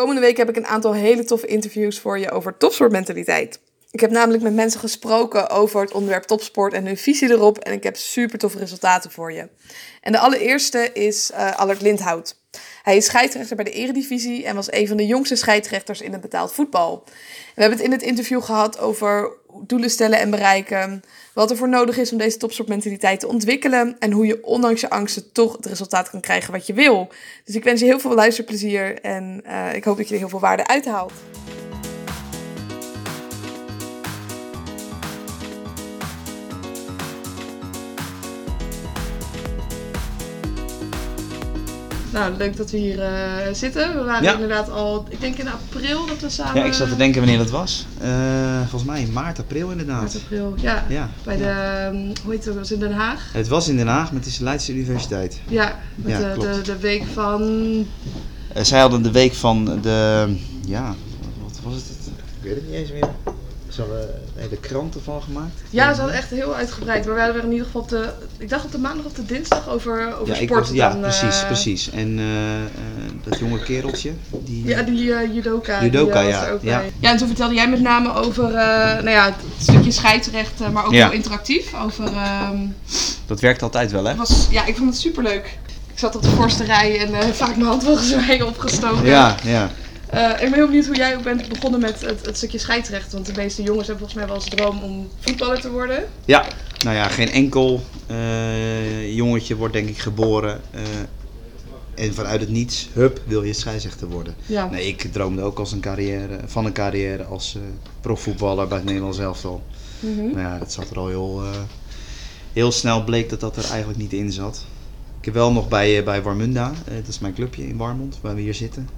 Komende week heb ik een aantal hele toffe interviews voor je over topsportmentaliteit. Ik heb namelijk met mensen gesproken over het onderwerp topsport en hun visie erop. En ik heb super toffe resultaten voor je. En de allereerste is uh, Allard Lindhout. Hij is scheidsrechter bij de Eredivisie en was een van de jongste scheidsrechters in het betaald voetbal. We hebben het in het interview gehad over doelen stellen en bereiken, wat er voor nodig is om deze topsportmentaliteit te ontwikkelen en hoe je ondanks je angsten toch het resultaat kan krijgen wat je wil. Dus ik wens je heel veel luisterplezier en uh, ik hoop dat je er heel veel waarde uithaalt. Nou, leuk dat we hier uh, zitten. We waren Ja. inderdaad al, ik denk in april dat we samen... Ja, ik zat te denken wanneer dat was. Eh, volgens mij maart, april inderdaad. Maart, april, ja. Ja, Bij de, ehm, hoe heet het, was in Den Haag? Het was in Den Haag, is de Leidse Universiteit. Ja, met de, de week van... Eh, zij hadden de week van de, ja, wat was het? Ik weet het niet eens meer. Ze hadden hele krant ervan gemaakt. Ja, ze hadden echt heel uitgebreid. Maar we hadden er in ieder geval op de, ik dacht op de maandag of de dinsdag over, over ja, sport. was, ja dan, precies, eh, precies. En eh, eh, dat jonge kereltje, die... Ja, die eh, judoka. Judoka, die, eh, ja, ook ja. bij. ja, en toen vertelde jij met name over eh, nou ja, het stukje scheidsrecht, eh, maar ook Ja. heel interactief. Over, ehm, Dat werkt altijd wel, hè? was, ja, ik vond het superleuk. Ik zat op de voorste rij en eh, vaak mijn hand volgens mij opgestoken. Ja, ja. Eh, ik ben heel benieuwd hoe jij ook bent begonnen met het, het stukje scheidsrecht. Want de meeste jongens hebben volgens mij wel als droom om voetballer te worden. Ja, nou ja, geen enkel eh, jongetje wordt denk ik geboren eh, en vanuit het niets, hup, wil je scheidsrechter worden. Ja. Nee, ik droomde ook als een carrière, van een carrière als profvoetballer bij het Nederlands elftal. Mhm. Maar ja, dat zat er al heel, heel snel bleek dat dat er eigenlijk niet in zat. Ik heb wel nog bij, bij Warmunda, dat is mijn clubje in Warmond, waar we hier zitten.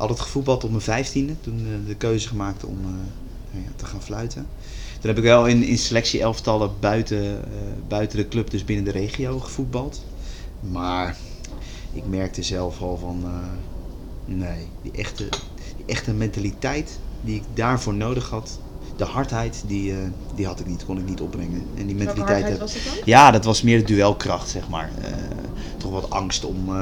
Altijd gevoetbald op mijn vijftiende, toen eh, de keuze gemaakt om eh, nou ja, te gaan fluiten. Toen heb ik wel in, in selectie elftallen buiten, eh, buiten de club, dus binnen de regio, gevoetbald. Maar ik merkte zelf al van, nee, die echte, die echte mentaliteit die ik daarvoor nodig had, de hardheid, die, eh, die had ik niet, kon ik niet opbrengen. En die mentaliteit heb- was dan? ja, dat was meer de duelkracht, zeg maar. Eh, toch wat angst om. eh,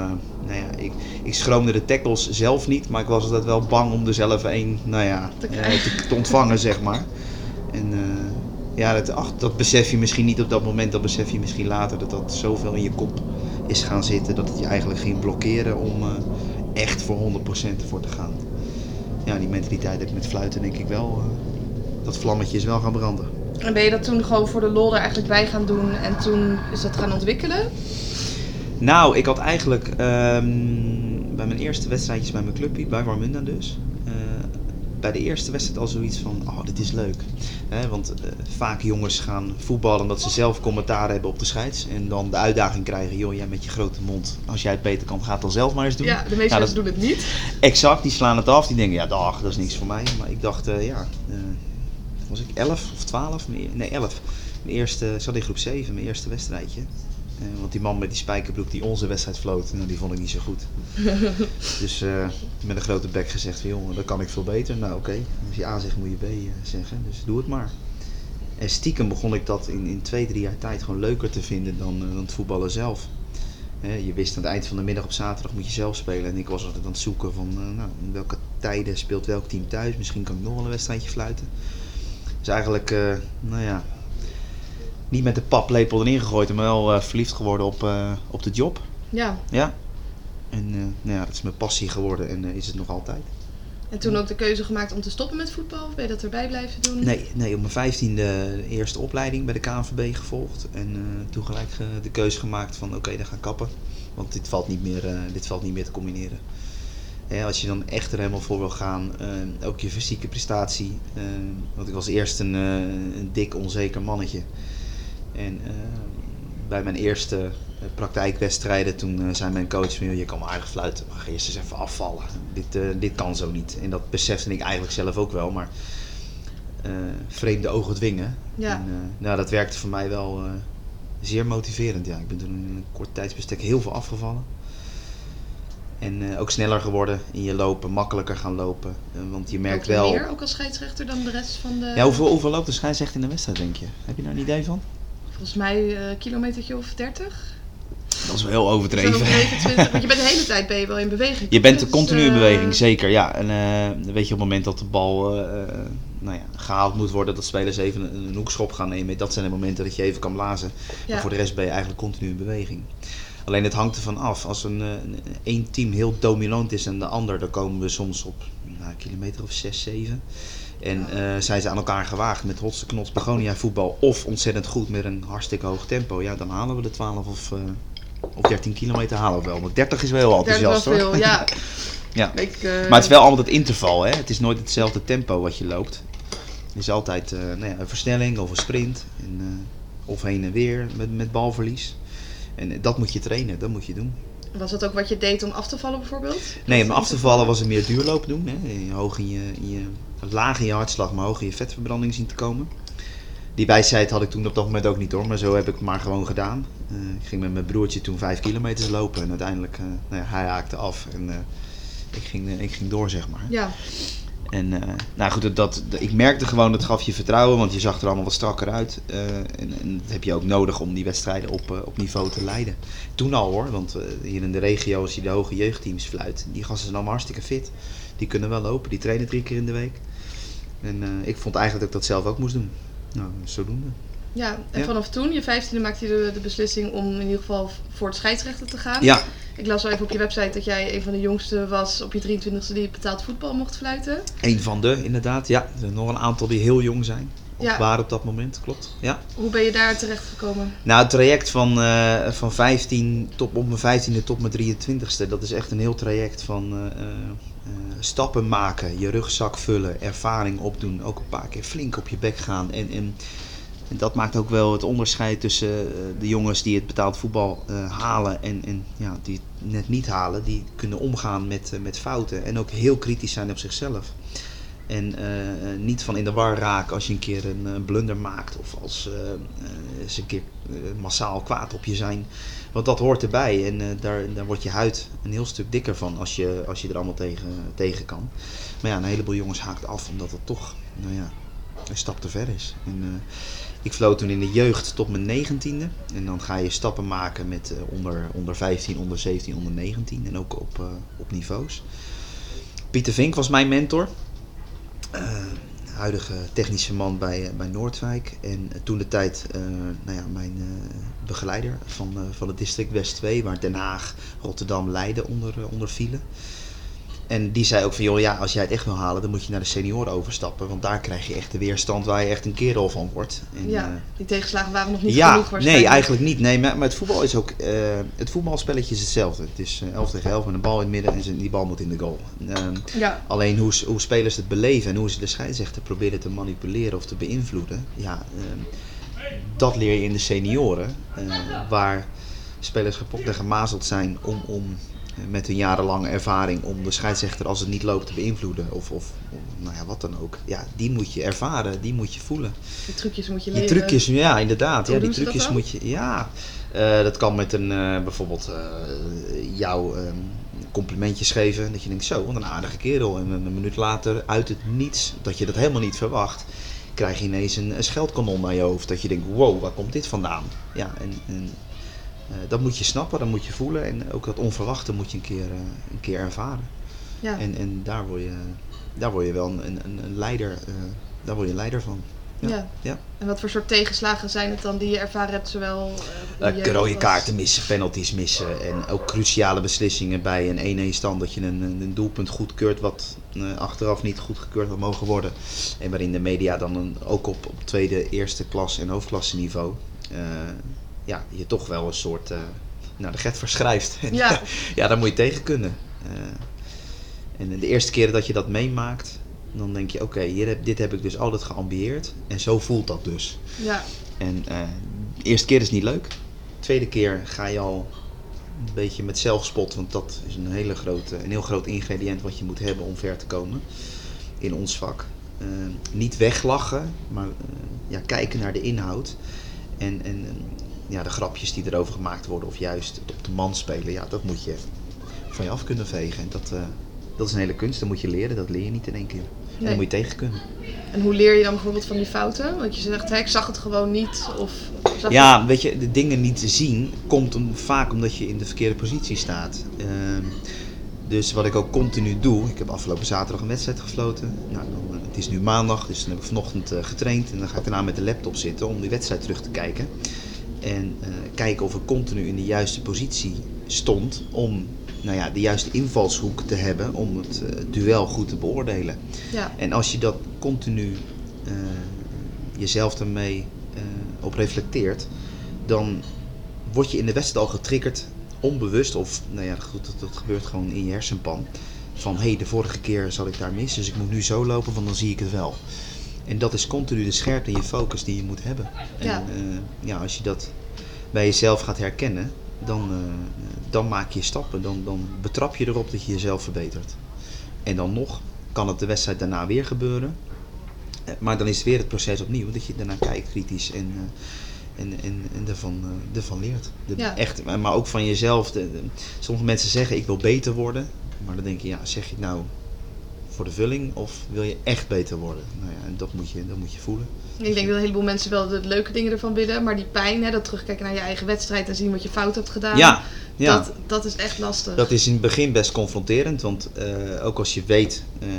nou ja, ik, ik schroomde de tackles zelf niet, maar ik was altijd wel bang om er zelf een, nou ja, Te te, te ontvangen, zeg maar. En ja, dat, ach, dat besef je misschien niet op dat moment, dat besef je misschien later, dat dat zoveel in je kop is gaan zitten, dat het je eigenlijk ging blokkeren om echt voor 100% ervoor te gaan. Ja, die mentaliteit heb ik met fluiten denk ik wel. Dat vlammetje is wel gaan branden. En ben je dat toen gewoon voor de lol er eigenlijk bij gaan doen en toen is dat gaan ontwikkelen? Nou, ik had eigenlijk ehm, bij mijn eerste wedstrijdjes bij mijn clubje, bij Warmunda dus, eh, bij de eerste wedstrijd al zoiets van, oh, dit is leuk. Hè, want eh, vaak jongens gaan voetballen omdat ze zelf commentaar hebben op de scheids. En dan de uitdaging krijgen, joh, jij met je grote mond, als jij het beter kan, ga het dan zelf maar eens doen. Ja, de meeste Nou, mensen doen het niet. Exact, die slaan het af. Die denken, ja, dag, dat is niks voor mij. Maar ik dacht, eh, ja, eh, was ik 11 of 12? Mijn e- Nee, 11. Mijn eerste, ik zat in groep 7, mijn eerste wedstrijdje. Eh, want die man met die spijkerbroek die onze wedstrijd floot, nou, die vond ik niet zo goed. dus eh, met een grote bek gezegd van, jongen, dat kan ik veel beter. Nou, oké, als je A zegt, moet je B eh, zeggen. Dus doe het maar. En stiekem begon ik dat in, in twee, drie jaar tijd gewoon leuker te vinden dan, dan het voetballen zelf. Je wist aan het eind van de middag op zaterdag moet je zelf spelen. En ik was altijd aan het zoeken van nou, in welke tijden speelt welk team thuis. Misschien kan ik nog wel een wedstrijdje fluiten. Dus eigenlijk, eh, nou ja, niet met de paplepel erin gegooid, maar wel eh, verliefd geworden op, eh, op de job. Ja, Ja. En nou ja, dat is mijn passie geworden en is het nog altijd. en toen ook de keuze gemaakt om te stoppen met voetbal? Of ben je dat erbij blijven doen? Nee, nee op mijn vijftiende de eerste opleiding bij de KNVB gevolgd. En toen gelijk de keuze gemaakt van oké, dan ga ik kappen. Want dit valt niet meer, dit valt niet meer te combineren. Als je dan echt er helemaal voor wil gaan, eh, ook je fysieke prestatie. eh, want ik was eerst een, eh, een dik, onzeker mannetje. En bij mijn eerste praktijkwedstrijden, toen zei mijn coach van, "Joh, je kan wel aardig fluiten, maar ga eerst eens even afvallen. Dit, dit kan zo niet. En dat besefte ik eigenlijk zelf ook wel, maar vreemde ogen dwingen. Ja. En, nou, dat werkte voor mij wel zeer motiverend. Ja. Ik ben toen in een kort tijdsbestek heel veel afgevallen. En eh, ook sneller geworden in je lopen, makkelijker gaan lopen. Eh, want je merkt je wel... meer ook als scheidsrechter dan de rest van de... Ja, hoeveel, hoeveel loopt de scheidsrechter in de wedstrijd, denk je? Heb je daar een idee van? Volgens mij een kilometertje of 30. dat is wel heel overdreven. overdreven 20, want je bent de hele tijd ben je wel in beweging. Je bent Dus, continu in eh, beweging, zeker. Ja. En eh, weet je, op het moment dat de bal eh, eh, nou ja, gehaald moet worden, dat spelers even een, een hoekschop gaan nemen. Dat zijn de momenten dat je even kan blazen. Maar Ja. voor de rest ben je eigenlijk continu in beweging. Alleen het hangt ervan af. Als een, eh, een, één team heel dominant is en de ander, dan komen we soms op nou, een kilometer of 6, 7. En eh, zijn ze aan elkaar gewaagd met hotse knots begonia voetbal of ontzettend goed met een hartstikke hoog tempo. Ja, dan halen we de 12 of, eh, of 13 kilometer halen we wel. Maar 30 is wel heel enthousiast hoor. veel, ja. Ja. Ik, Maar het is wel altijd het interval, hè? Het is nooit hetzelfde tempo wat je loopt. Het is altijd nou ja, een versnelling of een sprint. En, of heen en weer met, met balverlies. En dat moet je trainen, dat moet je doen. Was dat ook wat je deed om af te vallen bijvoorbeeld? Nee, om af te vallen was het meer duurloop doen. Hè? Hoog in je, in je, laag in je hartslag, maar hoog in je vetverbranding zien te komen. Die wijsheid had ik toen op dat moment ook niet hoor, maar zo heb ik het maar gewoon gedaan. Eh, ik ging met mijn broertje toen vijf kilometers lopen en uiteindelijk, eh, nou ja, hij haakte af en eh, ik, ging, ik ging door zeg maar. Ja, En eh, nou goed, dat, dat, ik merkte gewoon, dat gaf je vertrouwen, want je zag er allemaal wat strakker uit. Eh, en, en dat heb je ook nodig om die wedstrijden op, eh, op niveau te leiden. Toen al hoor, want hier in de regio, als je de hoge jeugdteams fluit, die gasten zijn allemaal hartstikke fit. Die kunnen wel lopen, die trainen drie keer in de week. En ik vond eigenlijk dat ik dat zelf ook moest doen. Nou, zodoende. Ja. en Ja. vanaf toen, je vijftiende, maakte je de, de beslissing om in ieder geval voor het scheidsrechter te gaan. Ja, Ik las wel even op je website dat jij een van de jongste was op je 23e die betaald voetbal mocht fluiten. een van de inderdaad. Ja, er zijn nog een aantal die heel jong zijn. Of Ja. waren op dat moment, klopt. Ja. Hoe ben je daar terecht gekomen? Nou, het traject van, eh, van 15 tot op mijn 15e tot mijn 23e, dat is echt een heel traject van eh, eh, stappen maken, je rugzak vullen, ervaring opdoen, ook een paar keer flink op je bek gaan. En, en, en dat maakt ook wel het onderscheid tussen eh, de jongens die het betaald voetbal eh, halen en, en ja, die het net niet halen. Die kunnen omgaan met, eh, met fouten en ook heel kritisch zijn op zichzelf. En niet van in de war raken als je een keer een, blunder maakt of als ze een keer massaal kwaad op je zijn. Want dat hoort erbij en daar, daar wordt je huid een heel stuk dikker van als je, als je er allemaal tegen, tegen kan. Maar ja, een heleboel jongens haakt af omdat het toch nou ja, een stap te ver is. En, ik floot toen in de jeugd tot mijn negentiende. En dan ga je stappen maken met eh, onder, onder 15, onder 17, onder 19 en ook op, eh, op niveaus. Pieter Vink was mijn mentor. Eh, huidige technische man bij, bij Noordwijk. En toen de tijd nou ja, mijn begeleider van, van het district West 2, waar Den Haag, Rotterdam, Leiden onder, onder vielen. En die zei ook van, joh, ja, als jij het echt wil halen, dan moet je naar de senioren overstappen. Want daar krijg je echt de weerstand waar je echt een kerel van wordt. En, ja, eh, die tegenslagen waren nog niet ja, genoeg waarschijnlijk. nee, eigenlijk niet. Nee, maar, maar het voetbal is ook. eh, het voetbalspelletje is hetzelfde. Het is eh, 11 tegen 11 met een bal in het midden en die bal moet in de goal. Ehm, Ja, alleen hoe, hoe spelers het beleven en hoe ze de scheidsrechter proberen te manipuleren of te beïnvloeden. Ja, ehm, dat leer je in de senioren. eh, waar spelers gepokt en gemazeld zijn om, om eh, met hun jarenlange ervaring om de scheidsrechter als het niet loopt te beïnvloeden. Of, of, of nou ja, wat dan ook. Ja, die moet je ervaren, die moet je voelen. die trucjes moet je Die leren. trucjes, ja, inderdaad. Ja, die trucjes moet je. Ja, eh, dat kan met een eh, bijvoorbeeld eh jou ehm, complimentjes geven. Dat je denkt, zo, wat een aardige kerel. En een minuut later, uit het niets, dat je dat helemaal niet verwacht, krijg je ineens een, een scheldkanon naar je hoofd. Dat je denkt, wow, waar komt dit vandaan? Ja, en, en dat moet je snappen, dat moet je voelen. En ook dat onverwachte moet je een keer, eh, een keer ervaren. Ja. En, en daar, word je, daar word je wel een, een, een leider, eh, daar word je leider van. Ja. Ja. ja. En wat voor soort tegenslagen zijn het dan die je ervaren hebt, zowel eh, Eh, je rode kaarten missen, penalties missen en ook cruciale beslissingen bij een 1-1 stand dat je een, een een doelpunt goedkeurt wat eh, achteraf niet goedgekeurd had mogen worden. En waarin de media dan een, ook op, op tweede, eerste klas en hoofdklasse niveau eh, ja, je toch wel een soort eh naar de get verschrijft. Ja. ja, daar moet je tegen kunnen. Eh, en de eerste keer dat je dat meemaakt, dan denk je oké, heb dit heb ik dus altijd geambieerd en zo voelt dat dus. Ja, En eh, de eerste keer is niet leuk. De tweede keer ga je al een beetje met zelfspot, want dat is een, hele grote, een heel groot ingrediënt wat je moet hebben om ver te komen in ons vak. Eh, niet weglachen, maar ja, kijken naar de inhoud. En en, ja, de grapjes die erover gemaakt worden, of juist op de man spelen, ja, dat moet je van je af kunnen vegen. En dat, eh, dat is een hele kunst, dat moet je leren, dat leer je niet in één keer. En daar moet je tegen kunnen. en hoe leer je dan bijvoorbeeld van die fouten? Want je zegt, ik zag het gewoon niet. Of Zag Ja, weet je, de dingen niet te zien komt om, vaak omdat je in de verkeerde positie staat. Ehm, dus wat ik ook continu doe, ik heb afgelopen zaterdag een wedstrijd gefloten. Nou, dan, eh, het is nu maandag, dus dan heb ik vanochtend eh, getraind. En dan ga ik daarna met de laptop zitten om die wedstrijd terug te kijken. En eh, kijken of ik continu in de juiste positie stond om nou ja, de juiste invalshoek te hebben om het eh, duel goed te beoordelen. Ja. En als je dat continu eh, jezelf ermee op reflecteert, dan word je in de wedstrijd al getriggerd, onbewust, of nou ja, goed, dat, dat gebeurt gewoon in je hersenpan. Van hé, hey, de vorige keer zat ik daar mis, dus ik moet nu zo lopen, want dan zie ik het wel. En dat is continu de scherpte en je focus die je moet hebben. Ja. En eh, ja, als je dat bij jezelf gaat herkennen, dan, eh, dan maak je stappen. Dan, dan betrap je erop dat je jezelf verbetert. En dan nog kan het de wedstrijd daarna weer gebeuren. Eh, Maar dan is het weer het proces opnieuw, dat je daarna kijkt kritisch en, eh, en, en, en ervan, ervan leert. De, Ja. echt, maar ook van jezelf. De, de- sommige mensen zeggen ik wil beter worden, maar dan denk je, ja, zeg je het nou voor de vulling of wil je echt beter worden? Nou ja, en dat moet je, dat moet je voelen. Ik denk dat een heleboel mensen wel de leuke dingen ervan willen, maar die pijn, hè, dat terugkijken naar je eigen wedstrijd en zien wat je fout hebt gedaan, Ja, ja. Dat, dat is echt lastig. Dat is in het begin best confronterend, want eh, ook als je weet eh, eh,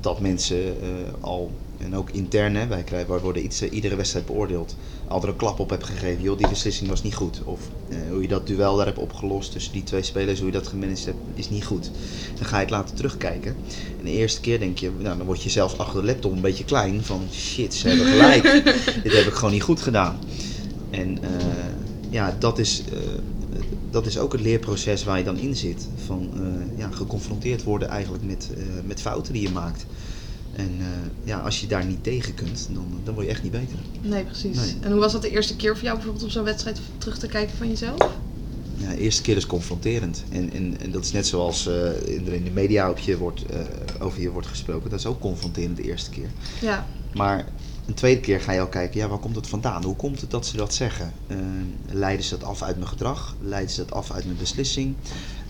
dat mensen al, en ook intern, hè, wij, krijgen, wij worden iets, eh, iedere wedstrijd beoordeeld, al er een klap op hebt gegeven, joh, die beslissing was niet goed. Of eh, hoe je dat duel daar hebt opgelost tussen die twee spelers, hoe je dat gemanaged hebt, is niet goed. Dan ga je het later terugkijken. En de eerste keer denk je, nou, dan word je zelfs achter de laptop een beetje klein, van shit, ze hebben gelijk. Dit heb ik gewoon niet goed gedaan. En eh, ja, dat is, dat is ook het leerproces waar je dan in zit. Van ja, geconfronteerd worden eigenlijk met, met fouten die je maakt. En eh, ja, als je daar niet tegen kunt, dan, dan word je echt niet beter. Nee, precies. Nee. En hoe was dat de eerste keer voor jou bijvoorbeeld om zo'n wedstrijd terug te kijken van jezelf? Ja, de eerste keer is confronterend. En, en, en dat is net zoals eh, in de media op je wordt, eh, over je wordt gesproken. Dat is ook confronterend de eerste keer. Ja, Maar een tweede keer ga je al kijken, ja, waar komt het vandaan? Hoe komt het dat ze dat zeggen? Eh, leiden ze dat af uit mijn gedrag? Leiden ze dat af uit mijn beslissing?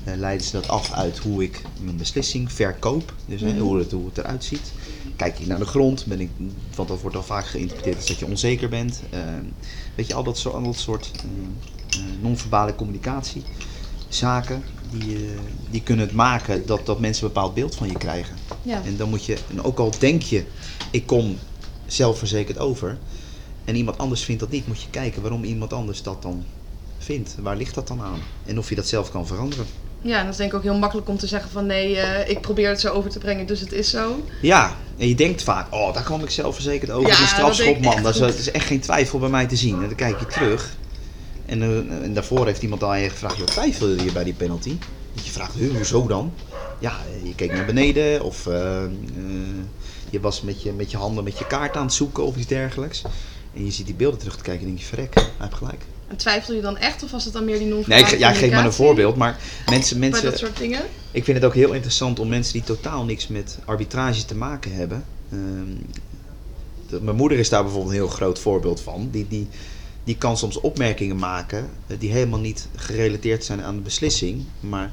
Eh, leiden ze dat af uit hoe ik mijn beslissing verkoop? Dus Mhm. hoe, het, hoe het eruit ziet? Kijk ik naar de grond? Ben ik, want dat wordt al vaak geïnterpreteerd als dat je onzeker bent. Eh, weet je, al dat soort, al dat soort eh, eh, non-verbale communicatie. Zaken die, die kunnen het maken dat, dat mensen een bepaald beeld van je krijgen. ja. En dan moet je, en ook al denk je, ik kom zelfverzekerd over, en iemand anders vindt dat niet, moet je kijken waarom iemand anders dat dan vindt. Waar ligt dat dan aan? En of je dat zelf kan veranderen. Ja, en dat is denk ik ook heel makkelijk om te zeggen van nee, eh, ik probeer het zo over te brengen, dus het is zo. Ja, en je denkt vaak, oh, daar kwam ik zelfverzekerd over. Ja, een dat strafschop, man. Dat is, het is echt geen twijfel bij mij te zien. En dan kijk je terug. En, eh, en daarvoor heeft iemand al aan je gevraagd, joh, twijfelde je bij die penalty? Dat je vraagt, hoezo dan? Ja, eh, je keek naar beneden of je was met je, met je handen met je kaart aan het zoeken of iets dergelijks. En je ziet die beelden terug te kijken en denk je, verrek, hij heeft gelijk. En twijfel je dan echt of was het dan meer die non Nee, ik, ja, ik geef maar een voorbeeld, maar mensen, mensen, dat soort dingen? ik vind het ook heel interessant om mensen die totaal niks met arbitrage te maken hebben. Ehm, de- mijn moeder is daar bijvoorbeeld een heel groot voorbeeld van. Die, die, die kan soms opmerkingen maken eh, die helemaal niet gerelateerd zijn aan de beslissing. Maar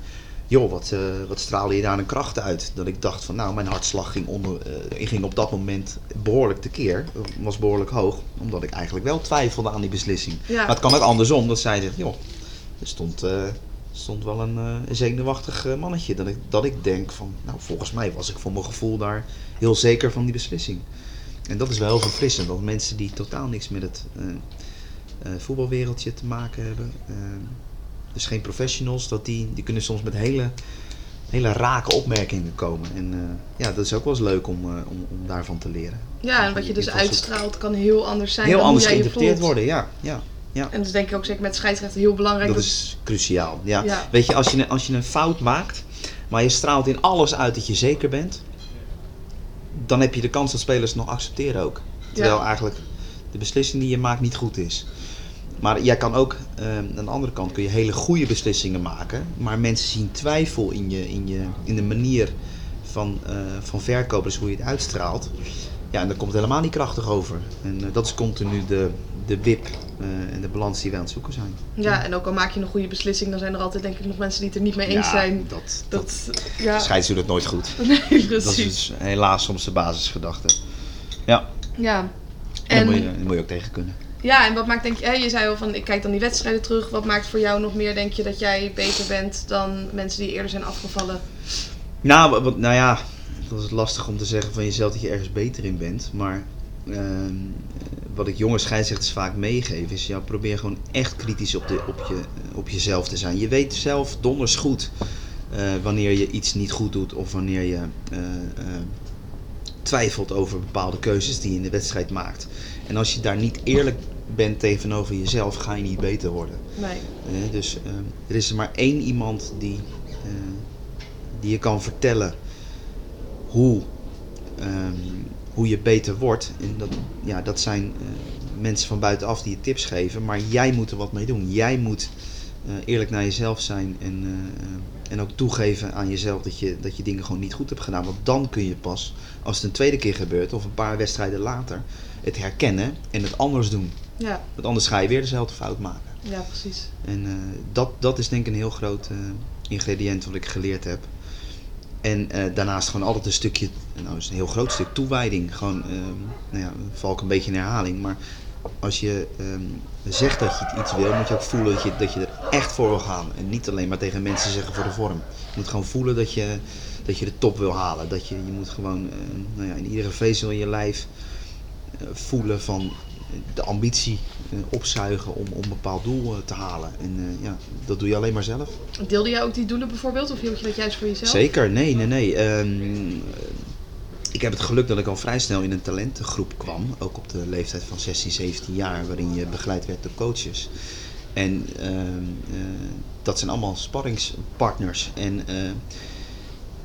joh, wat, eh, wat straalde je daar een kracht uit? Dat ik dacht van nou, mijn hartslag ging, onder, eh, ging op dat moment behoorlijk tekeer. Was behoorlijk hoog, omdat ik eigenlijk wel twijfelde aan die beslissing. Ja. Maar het kan ook andersom, dat zij zegt, joh, er stond, eh, stond wel een, een zenuwachtig mannetje. Dat ik, dat ik denk van, nou volgens mij was ik voor mijn gevoel daar heel zeker van die beslissing. En dat is wel heel verfrissend, dat mensen die totaal niks met het voetbalwereldje te maken hebben, dus geen professionals, dat die, die kunnen soms met hele, hele rake opmerkingen komen. En eh, ja, dat is ook wel eens leuk om, eh, om, om daarvan te leren. Ja, en wat je dus uitstraalt kan heel anders zijn Heel dan anders hoe jij geïnterpreteerd worden, ja. ja, ja. En dat is denk ik ook zeker met scheidsrechten heel belangrijk. Dat is cruciaal. Ja. Ja. Weet je, als je, een- als je een fout maakt, maar je straalt in alles uit dat je zeker bent, dan heb je de kans dat spelers het nog accepteren ook. Terwijl Ja. eigenlijk de beslissing die je maakt niet goed is. Maar jij kan ook, eh, aan de andere kant kun je hele goede beslissingen maken, maar mensen zien twijfel in, je, in, je, in de manier van, eh, van verkopen, dus hoe je het uitstraalt. Ja, en dan komt het helemaal niet krachtig over. En eh, dat is continu de, de wip eh, en de balans die we aan het zoeken zijn. Ja, en ook al maak je een goede beslissing, dan zijn er altijd denk ik nog mensen die het er niet mee eens Ja, zijn. Dat, Dat, ja, Scheids doet het nooit goed. nee, Dat is precies. dus helaas soms de basisgedachte. Ja, Ja. en daar En moet je, daar moet je ook tegen kunnen. Ja, en wat maakt, denk je, je zei al van ik kijk dan die wedstrijden terug. Wat maakt voor jou nog meer, denk je, dat jij beter bent dan mensen die eerder zijn afgevallen? Nou, wat, nou ja, dat is lastig om te zeggen van jezelf dat je ergens beter in bent. Maar ehm, wat ik jonge scheidsrechters vaak meegeef is, ja, probeer gewoon echt kritisch op, de, op, je, op jezelf te zijn. Je weet zelf donders goed eh, wanneer je iets niet goed doet of wanneer je eh, eh, twijfelt over bepaalde keuzes die je in de wedstrijd maakt. En als je daar niet eerlijk bent tegenover jezelf, ga je niet beter worden. Nee. Eh, dus ehm, er is er maar één iemand die, eh, die je kan vertellen hoe, ehm, hoe je beter wordt. En dat, ja, dat zijn eh, mensen van buitenaf die je tips geven, maar jij moet er wat mee doen. Jij moet eh, eerlijk naar jezelf zijn en, en ook toegeven aan jezelf dat je, dat je dingen gewoon niet goed hebt gedaan. Want dan kun je pas, als het een tweede keer gebeurt of een paar wedstrijden later, het herkennen en het anders doen. Ja, Want anders ga je weer dezelfde fout maken. ja, precies. En eh, dat, dat is denk ik een heel groot eh, ingrediënt wat ik geleerd heb. En eh, daarnaast gewoon altijd een stukje, nou is een heel groot stuk toewijding. Gewoon, nou ja, val ik een beetje in herhaling. Maar als je ehm, zegt dat je iets wil, moet je ook voelen dat je, dat je er echt voor wil gaan. En niet alleen maar tegen mensen zeggen voor de vorm. Je moet gewoon voelen dat je, dat je de top wil halen. Dat je, je moet gewoon eh, nou ja, in iedere vezel in je lijf eh, voelen van de ambitie eh, opzuigen om, om een bepaald doel eh, te halen. En ja, dat doe je alleen maar zelf. Deelde jij ook die doelen bijvoorbeeld? Of hield je dat juist voor jezelf? Zeker, nee, nee, nee. Ehm, ik heb het geluk dat ik al vrij snel in een talentengroep kwam. Ook op de leeftijd van 16, 17 jaar, waarin je begeleid werd door coaches. En ehm, eh, dat zijn allemaal sparringspartners. En eh,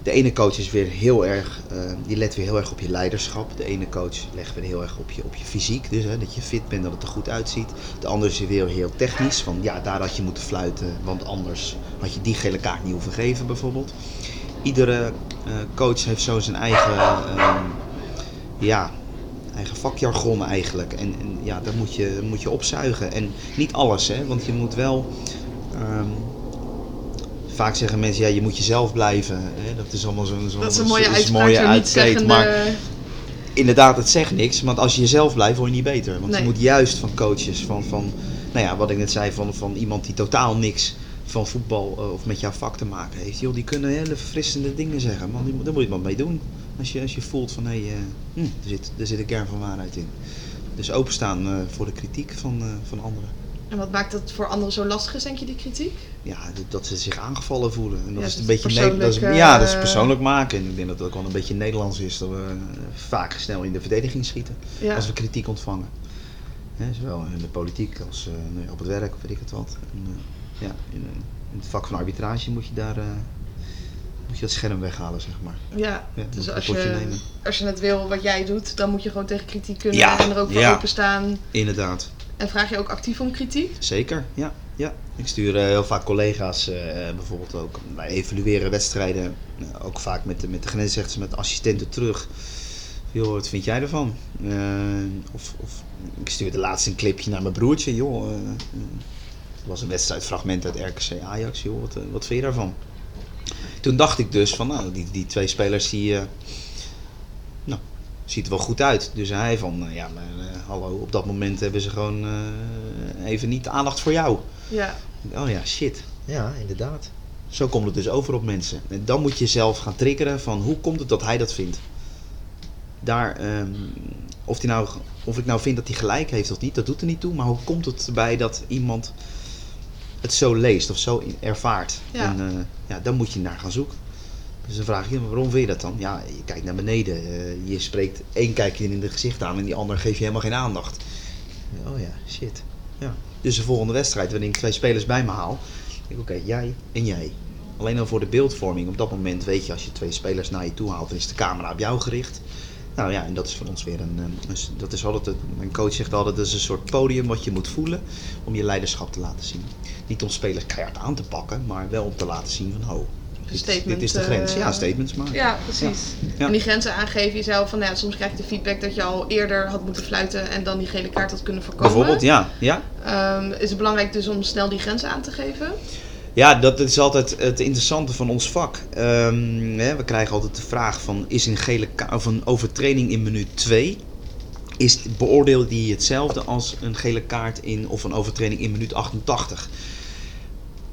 de ene coach is weer heel erg, eh, die let weer heel erg op je leiderschap. De ene coach legt weer heel erg op je, op je fysiek, dus hè, dat je fit bent, dat het er goed uitziet. De andere is weer heel technisch, van ja, daar had je moeten fluiten, want anders had je die gele kaart niet hoeven geven bijvoorbeeld. Iedere eh, coach heeft zo zijn eigen, ehm, ja, eigen vakjargon eigenlijk. En, en ja, dat moet je, moet je opzuigen. En niet alles, hè, want je moet wel... ehm, vaak zeggen mensen, ja, je moet jezelf blijven. Hè? Dat is allemaal zo'n... Zo Dat is een mooie is mooie uitkleed. Maar inderdaad, het zegt niks. Want als je jezelf blijft, word je niet beter. Want Nee. je moet juist van coaches, van, van nou ja, wat ik net zei, van, van iemand die totaal niks van voetbal eh, of met jouw vak te maken heeft. Joh, die kunnen hele verfrissende dingen zeggen. Man, die, daar moet je wat mee doen. Als je, als je voelt van, hé, hey, eh, hm, er, zit, er zit een kern van waarheid in. Dus openstaan eh, voor de kritiek van, van anderen. En wat maakt het voor anderen zo lastig is, denk je, die kritiek? Ja, dat- dat ze zich aangevallen voelen. En dat Ja, is dat een beetje dat is, persoonlijk, Ja, dat is persoonlijk maken. En ik denk dat dat ook wel een beetje Nederlands is. Dat we vaak snel in de verdediging schieten Ja. als we kritiek ontvangen. Zowel in de politiek als op het werk, weet ik het wat. En, ja, in, eh, in het vak van arbitrage moet je daar eh, moet je dat scherm weghalen, zeg maar. Ja, Ja, dus als je, nemen. als je het wil wat jij doet, dan moet je gewoon tegen kritiek kunnen Ja, en er ook voor ja. openstaan. Inderdaad. En vraag je ook actief om kritiek? Zeker, ja. ja. Ik stuur eh, heel vaak collega's, bijvoorbeeld ook, wij evalueren wedstrijden, ook vaak met de, met de grensrechters, met de assistenten terug. Joh, wat vind jij ervan? Of, of ik stuurde laatst een clipje naar mijn broertje, joh. Het was een wedstrijdfragment uit RKC Ajax, joh, wat, eh, wat vind je daarvan? Toen dacht ik dus van, nou, die, die twee spelers die, eh, nou, ziet er wel goed uit. Dus hij van, eh, ja, maar eh, hallo, op dat moment hebben ze gewoon eh, even niet de aandacht voor jou. Ja, Oh ja, shit. Ja, inderdaad. Zo komt het dus over op mensen. En dan moet je zelf gaan triggeren van hoe komt het dat hij dat vindt. Daar, ehm, of, die nou, of ik nou vind dat hij gelijk heeft of niet, dat doet er niet toe. Maar hoe komt het erbij dat iemand het zo leest of zo ervaart? Ja. En eh, ja, dan moet je naar gaan zoeken. Dus dan vraag je, maar waarom vind je dat dan? Ja, je kijkt naar beneden. eh, je spreekt één kijkje in het gezicht aan en die ander geef je helemaal geen aandacht. Oh ja, shit. Ja. Dus de volgende wedstrijd, waarin ik twee spelers bij me haal. denk ik, oké, jij en jij. Alleen al voor de beeldvorming. Op dat moment weet je, als je twee spelers naar je toe haalt, dan is de camera op jou gericht. Nou ja, en dat is voor ons weer een- dat is altijd, een- mijn coach zegt altijd, dat is een soort podium wat je moet voelen om je leiderschap te laten zien. Niet om spelers keihard aan te pakken, maar wel om te laten zien van, ho, dit, is de grens. eh, ja, statements maken. ja precies. Ja. En die grenzen aangeven jezelf van, nou ja, soms krijg je de feedback dat je al eerder had moeten fluiten en dan die gele kaart had kunnen voorkomen. Bijvoorbeeld, ja. ja. Ehm, is het belangrijk dus om snel die grenzen aan te geven? Ja, dat is altijd het interessante van ons vak. Ehm, hè, we krijgen altijd de vraag van, is een, gele of een overtreding in minuut 2 is, beoordeelde hij hetzelfde als een gele kaart in of een overtreding in minuut 88.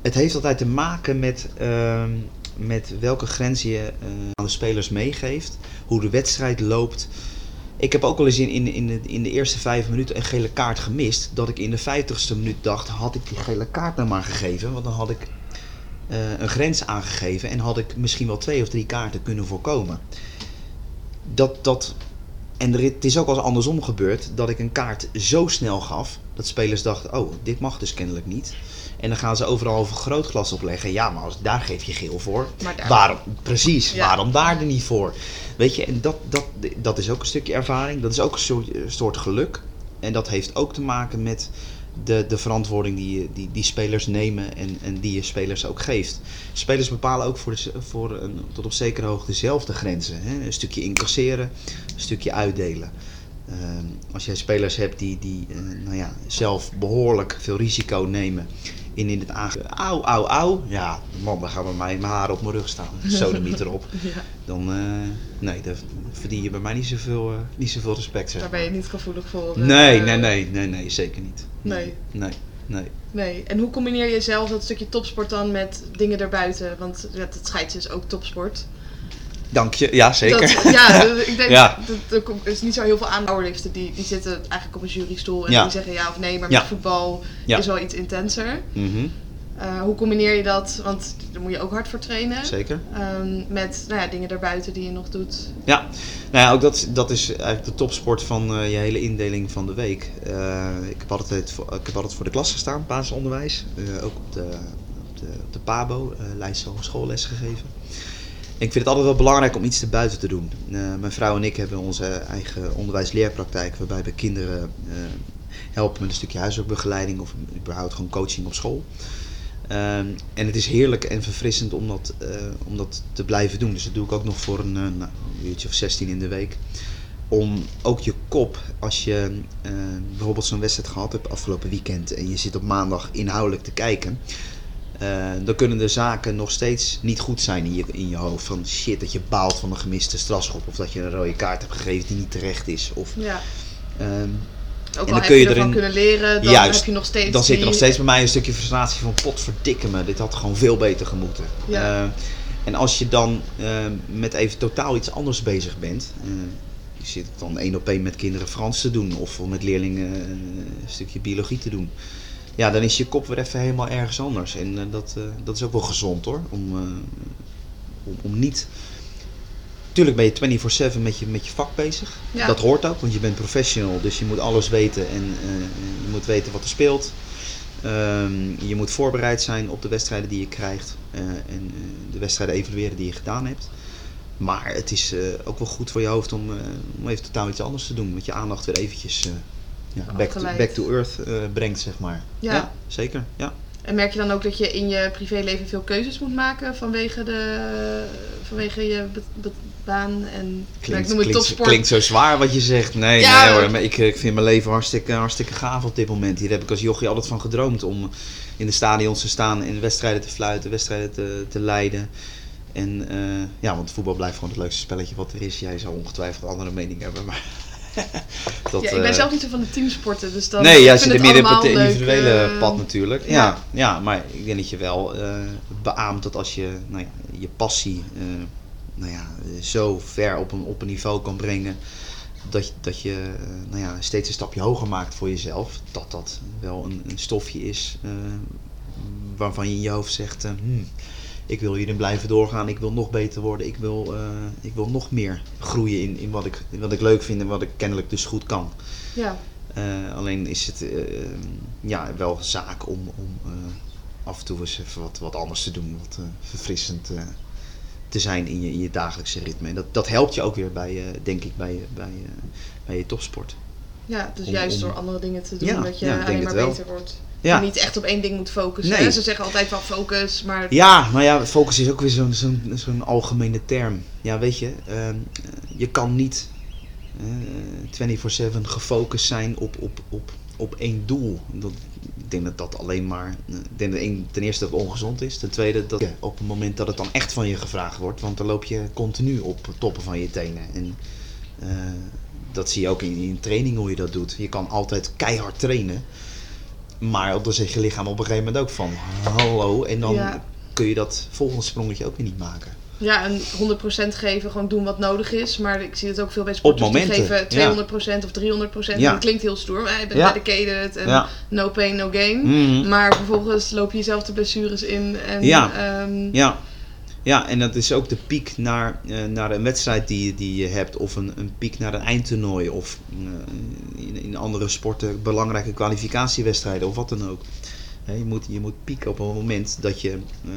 Het heeft altijd te maken met, ehm, met welke grens je eh, aan de spelers meegeeft, hoe de wedstrijd loopt. Ik heb ook wel eens in, in, in, de, in de eerste vijf minuten een gele kaart gemist. Dat ik in de vijftigste minuut dacht, had ik die gele kaart nou maar gegeven? Want dan had ik eh, een grens aangegeven en had ik misschien wel twee of drie kaarten kunnen voorkomen. Dat, dat, en er, het is ook al eens andersom gebeurd dat ik een kaart zo snel gaf dat spelers dachten: oh, dit mag dus kennelijk niet. En dan gaan ze overal een vergrootglas opleggen. Ja, maar als, daar geef je geel voor. Daar- Waarom, precies, Ja. waarom daar er niet voor? Weet je, en dat, dat, dat is ook een stukje ervaring. Dat is ook een soort, een soort geluk. En dat heeft ook te maken met de, de verantwoording die, die, die spelers nemen en, en die je spelers ook geeft. Spelers bepalen ook voor, de, voor een, tot op zekere hoogte dezelfde grenzen. Hè? Een stukje incasseren, een stukje uitdelen. Ehm, als jij spelers hebt die, die eh, nou ja, zelf behoorlijk veel risico nemen in, in het aange... Auw, auw, auw. Ja, man, dan gaan bij mij mijn haren op mijn rug staan. Sodemiet erop. Ja, Dan, eh, nee, dan verdien je bij mij niet zoveel, eh, niet zoveel respect, zeg daar ben je niet gevoelig voor. eh, Nee, nee, nee, nee, nee, zeker niet. Nee. Nee, nee. Nee. En hoe combineer je zelf dat stukje topsport dan met dingen daarbuiten? Want ja, het scheids is ook topsport. Dank je, ja, zeker. Dat, ja, dus ik denk Ja. dat er is niet zo heel veel aan powerliften die, die zitten eigenlijk op een jurystoel en Ja. die zeggen ja of nee, maar met voetbal is wel iets intenser. Mhm, Eh, hoe combineer je dat? Want daar moet je ook hard voor trainen. Zeker. Ehm, met nou ja, dingen daarbuiten die je nog doet. Ja, nou ja, ook dat, dat is eigenlijk de topsport van eh, je hele indeling van de week. Eh, ik, heb altijd voor, ik heb altijd voor de klas gestaan, basisonderwijs. Ook op de, op de, op de PABO, Leidse Hogeschoolles gegeven. Ik vind het altijd wel belangrijk om iets erbuiten te doen. Eh, mijn vrouw en ik hebben onze eigen onderwijsleerpraktijk, waarbij we kinderen eh, helpen met een stukje huiswerkbegeleiding of überhaupt gewoon coaching op school. Ehm, en het is heerlijk en verfrissend om dat, eh, om dat te blijven doen. Dus dat doe ik ook nog voor een, nou, een uurtje of 16 in de week. Om ook je kop, als je bijvoorbeeld zo'n wedstrijd gehad hebt afgelopen weekend en je zit op maandag inhoudelijk te kijken, eh, dan kunnen de zaken nog steeds niet goed zijn in je, in je hoofd. Van shit, dat je baalt van een gemiste strafschop of dat je een rode kaart hebt gegeven die niet terecht is. Of, Ja. ehm, Ook dan al kun heb je je ervan erin- kunnen leren, dan Juist. heb je nog steeds dan zit er die- nog steeds bij mij een stukje frustratie van potverdikke me, dit had gewoon veel beter gemoeten. Ja. Eh, en als je dan eh, met even totaal iets anders bezig bent, eh, je zit dan één op één met kinderen Frans te doen of met leerlingen een stukje biologie te doen. Ja, dan is je kop weer even helemaal ergens anders. En eh, dat, eh, dat is ook wel gezond hoor. Om, eh, om, om niet. Tuurlijk ben je 24-7 met je, met je vak bezig. Ja. Dat hoort ook, want je bent professional. Dus je moet alles weten en je moet weten wat er speelt. Ehm, je moet voorbereid zijn op de wedstrijden die je krijgt. en de wedstrijden evalueren die je gedaan hebt. Maar het is ook wel goed voor je hoofd om, om even totaal iets anders te doen. Met je aandacht weer eventjes ja, back, to, back to earth eh, brengt, zeg maar. Ja. zeker. Ja. En merk je dan ook dat je in je privéleven veel keuzes moet maken vanwege, de, vanwege je be- be- baan en nou, ik Klinkt, noem het klinkt, topsport. klinkt zo zwaar wat je zegt. Nee, Ja. nee hoor. Maar ik, ik vind mijn leven hartstikke, hartstikke gaaf op dit moment. Hier heb ik als jochie altijd van gedroomd om in de stadions te staan en wedstrijden te fluiten, wedstrijden te, te leiden. En eh, ja, want voetbal blijft gewoon het leukste spelletje wat er is. Jij zou ongetwijfeld een andere mening hebben, maar... dat, ja, ik ben eh, zelf niet zo van de teamsporten, dus dan nee, jij zit er meer allemaal het individuele eh, pad natuurlijk. ja. Ja. Ja, maar ik denk dat je wel eh, beaamt dat als je nou ja, je passie nou ja, zo ver op een, op een niveau kan brengen, dat, je- dat je nou ja, steeds een stapje hoger maakt voor jezelf. Dat dat wel een, een stofje is waarvan je in je hoofd zegt, hmm, ik wil hierin blijven doorgaan, ik wil nog beter worden, ik wil, eh, ik wil nog meer groeien in, in wat, ik, in wat ik leuk vind en wat ik kennelijk dus goed kan. Ja, Eh, alleen is het eh, ja, wel zaak om, om af en toe eens even wat, wat anders te doen. Wat verfrissend te zijn in je, in je dagelijkse ritme. En dat, dat helpt je ook weer bij, denk ik, bij, je- bij, bij je topsport. ja, dus Om- juist om- door andere dingen te doen Ja, dat je ja, alleen maar wel. beter wordt. Ja. En niet echt op één ding moet focussen. Nee. Ze zeggen altijd wel focus, maar Ja, maar ja, focus is ook weer zo'n zo'n zo'n algemene term. Ja, weet je, ehm, je kan niet eh 24-7 gefocust zijn op, op, op, op één doel. Dat, ik denk dat dat alleen maar. eh, Ik denk dat één, ten eerste dat het ongezond is. Ten tweede dat op het moment dat het dan echt van je gevraagd wordt. Want dan loop je continu op toppen van je tenen. En eh, dat zie je ook in, in training hoe je dat doet. Je kan altijd keihard trainen. Maar dan zegt je lichaam op een gegeven moment ook van hallo. En dan Ja. kun je dat volgende sprongetje ook weer niet maken. Ja, en 100% geven, gewoon doen wat nodig is. Maar ik zie het ook veel bij sporters die momenten, geven 200% of 300%. Ja. Dat klinkt heel stoer, maar je bent Ja. dedicated en no pain, no gain. Mhm. Maar vervolgens loop je jezelf de blessures in. En, Ja. ehm, Ja. Ja, en dat is ook de piek naar, eh, naar een wedstrijd die, die je hebt. Of een, een piek naar een eindtoernooi. Of eh, in, in andere sporten belangrijke kwalificatiewedstrijden of wat dan ook. Je, moet, je moet pieken op een moment dat je... eh,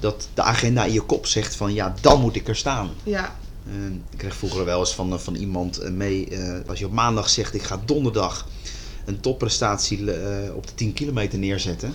dat de agenda in je kop zegt van ja, dan moet ik er staan. ja, ik kreeg vroeger wel eens van, van iemand mee, als je op maandag zegt ik ga donderdag een topprestatie op de 10 kilometer neerzetten.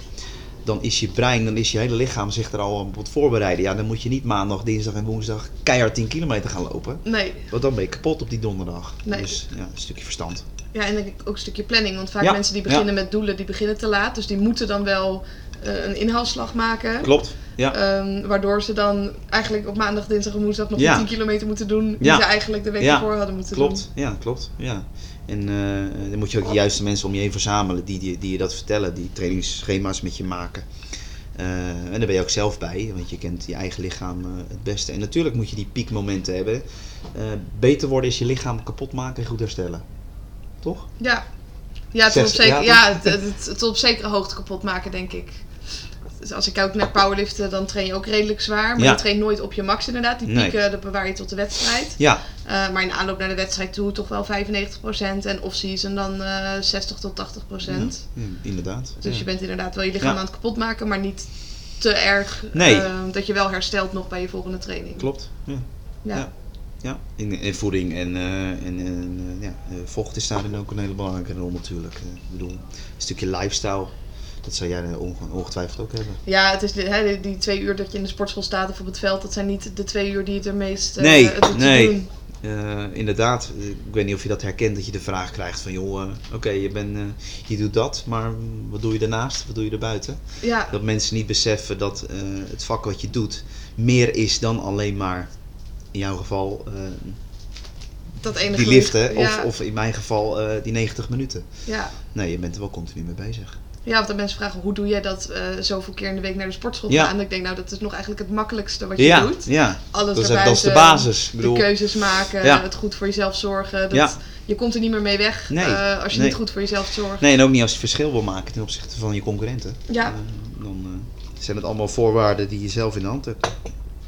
Dan is je brein, dan is je hele lichaam zich er al op het voorbereiden. Ja, dan moet je niet maandag, dinsdag en woensdag keihard 10 kilometer gaan lopen. nee. Want dan ben je kapot op die donderdag. Nee. Dus ja, een stukje verstand. Ja, en denk ik ook een stukje planning. Want vaak Ja, mensen die beginnen met doelen, die beginnen te laat. Dus die moeten dan wel eh, een inhaalslag maken. Klopt. Ja. Ehm, waardoor ze dan eigenlijk op maandag, dinsdag en woensdag nog Ja. een 10 kilometer moeten doen. Die Ja. ze eigenlijk de week ervoor hadden moeten Klopt, ja, klopt. Ja. En eh, dan moet je ook de juiste mensen om je heen verzamelen die, die, die je dat vertellen, die trainingsschema's met je maken. Eh, en daar ben je ook zelf bij, want je kent je eigen lichaam eh, het beste. En natuurlijk moet je die piekmomenten hebben. Beter worden is je lichaam kapot maken en goed herstellen. Toch? Ja, ja, tot, op ze, zeker, ja, tot op zekere hoogte kapot maken, denk ik. Dus als ik ook naar powerliften, dan train je ook redelijk zwaar. Maar Ja. je traint nooit op je max inderdaad. Die Nee. pieken, dat bewaar je tot de wedstrijd. Ja, Eh, maar in aanloop naar de wedstrijd toe toch wel 95% en off-season dan eh 60 tot 80%. ja, inderdaad. Dus je bent inderdaad wel je lichaam aan het kapot maken, maar niet te erg Nee. eh, dat je wel herstelt nog bij je volgende training. Klopt. Ja. Ja. In, in voeding en, eh, en, en eh, ja, eh, vocht is daarin ook een hele belangrijke rol natuurlijk. Eh, ik bedoel, een stukje lifestyle, dat zou jij eh, onge- ongetwijfeld ook hebben. Ja, het is die, twee uur dat je in de sportschool staat of op het veld, dat zijn niet de twee uur die het er meest eh, Nee, het nee. doen. Eh, inderdaad, ik weet niet of je dat herkent, dat je de vraag krijgt van joh, oké, je, bent, je doet dat, maar wat doe je daarnaast? Wat doe je erbuiten? Ja, Dat mensen niet beseffen dat het vak wat je doet meer is dan alleen maar, in jouw geval, dat enige die liften. Ja, Of, of in mijn geval die 90 minuten. ja. Nee, je bent er wel continu mee bezig. Ja, want dan mensen vragen hoe doe jij dat eh, zoveel keer in de week naar de sportschool Ja. gaan. En ik denk nou dat is nog eigenlijk het makkelijkste wat je Ja, doet. ja. Alles Dat is, dat is de basis. Ik de bedoel, keuzes maken, Ja. het goed voor jezelf zorgen. Dat, Ja. Je komt er niet meer mee weg Nee, eh, als je nee. niet goed voor jezelf zorgt. nee, en ook niet als je verschil wil maken ten opzichte van je concurrenten. Ja. Eh, dan zijn het allemaal voorwaarden die je zelf in de hand hebt.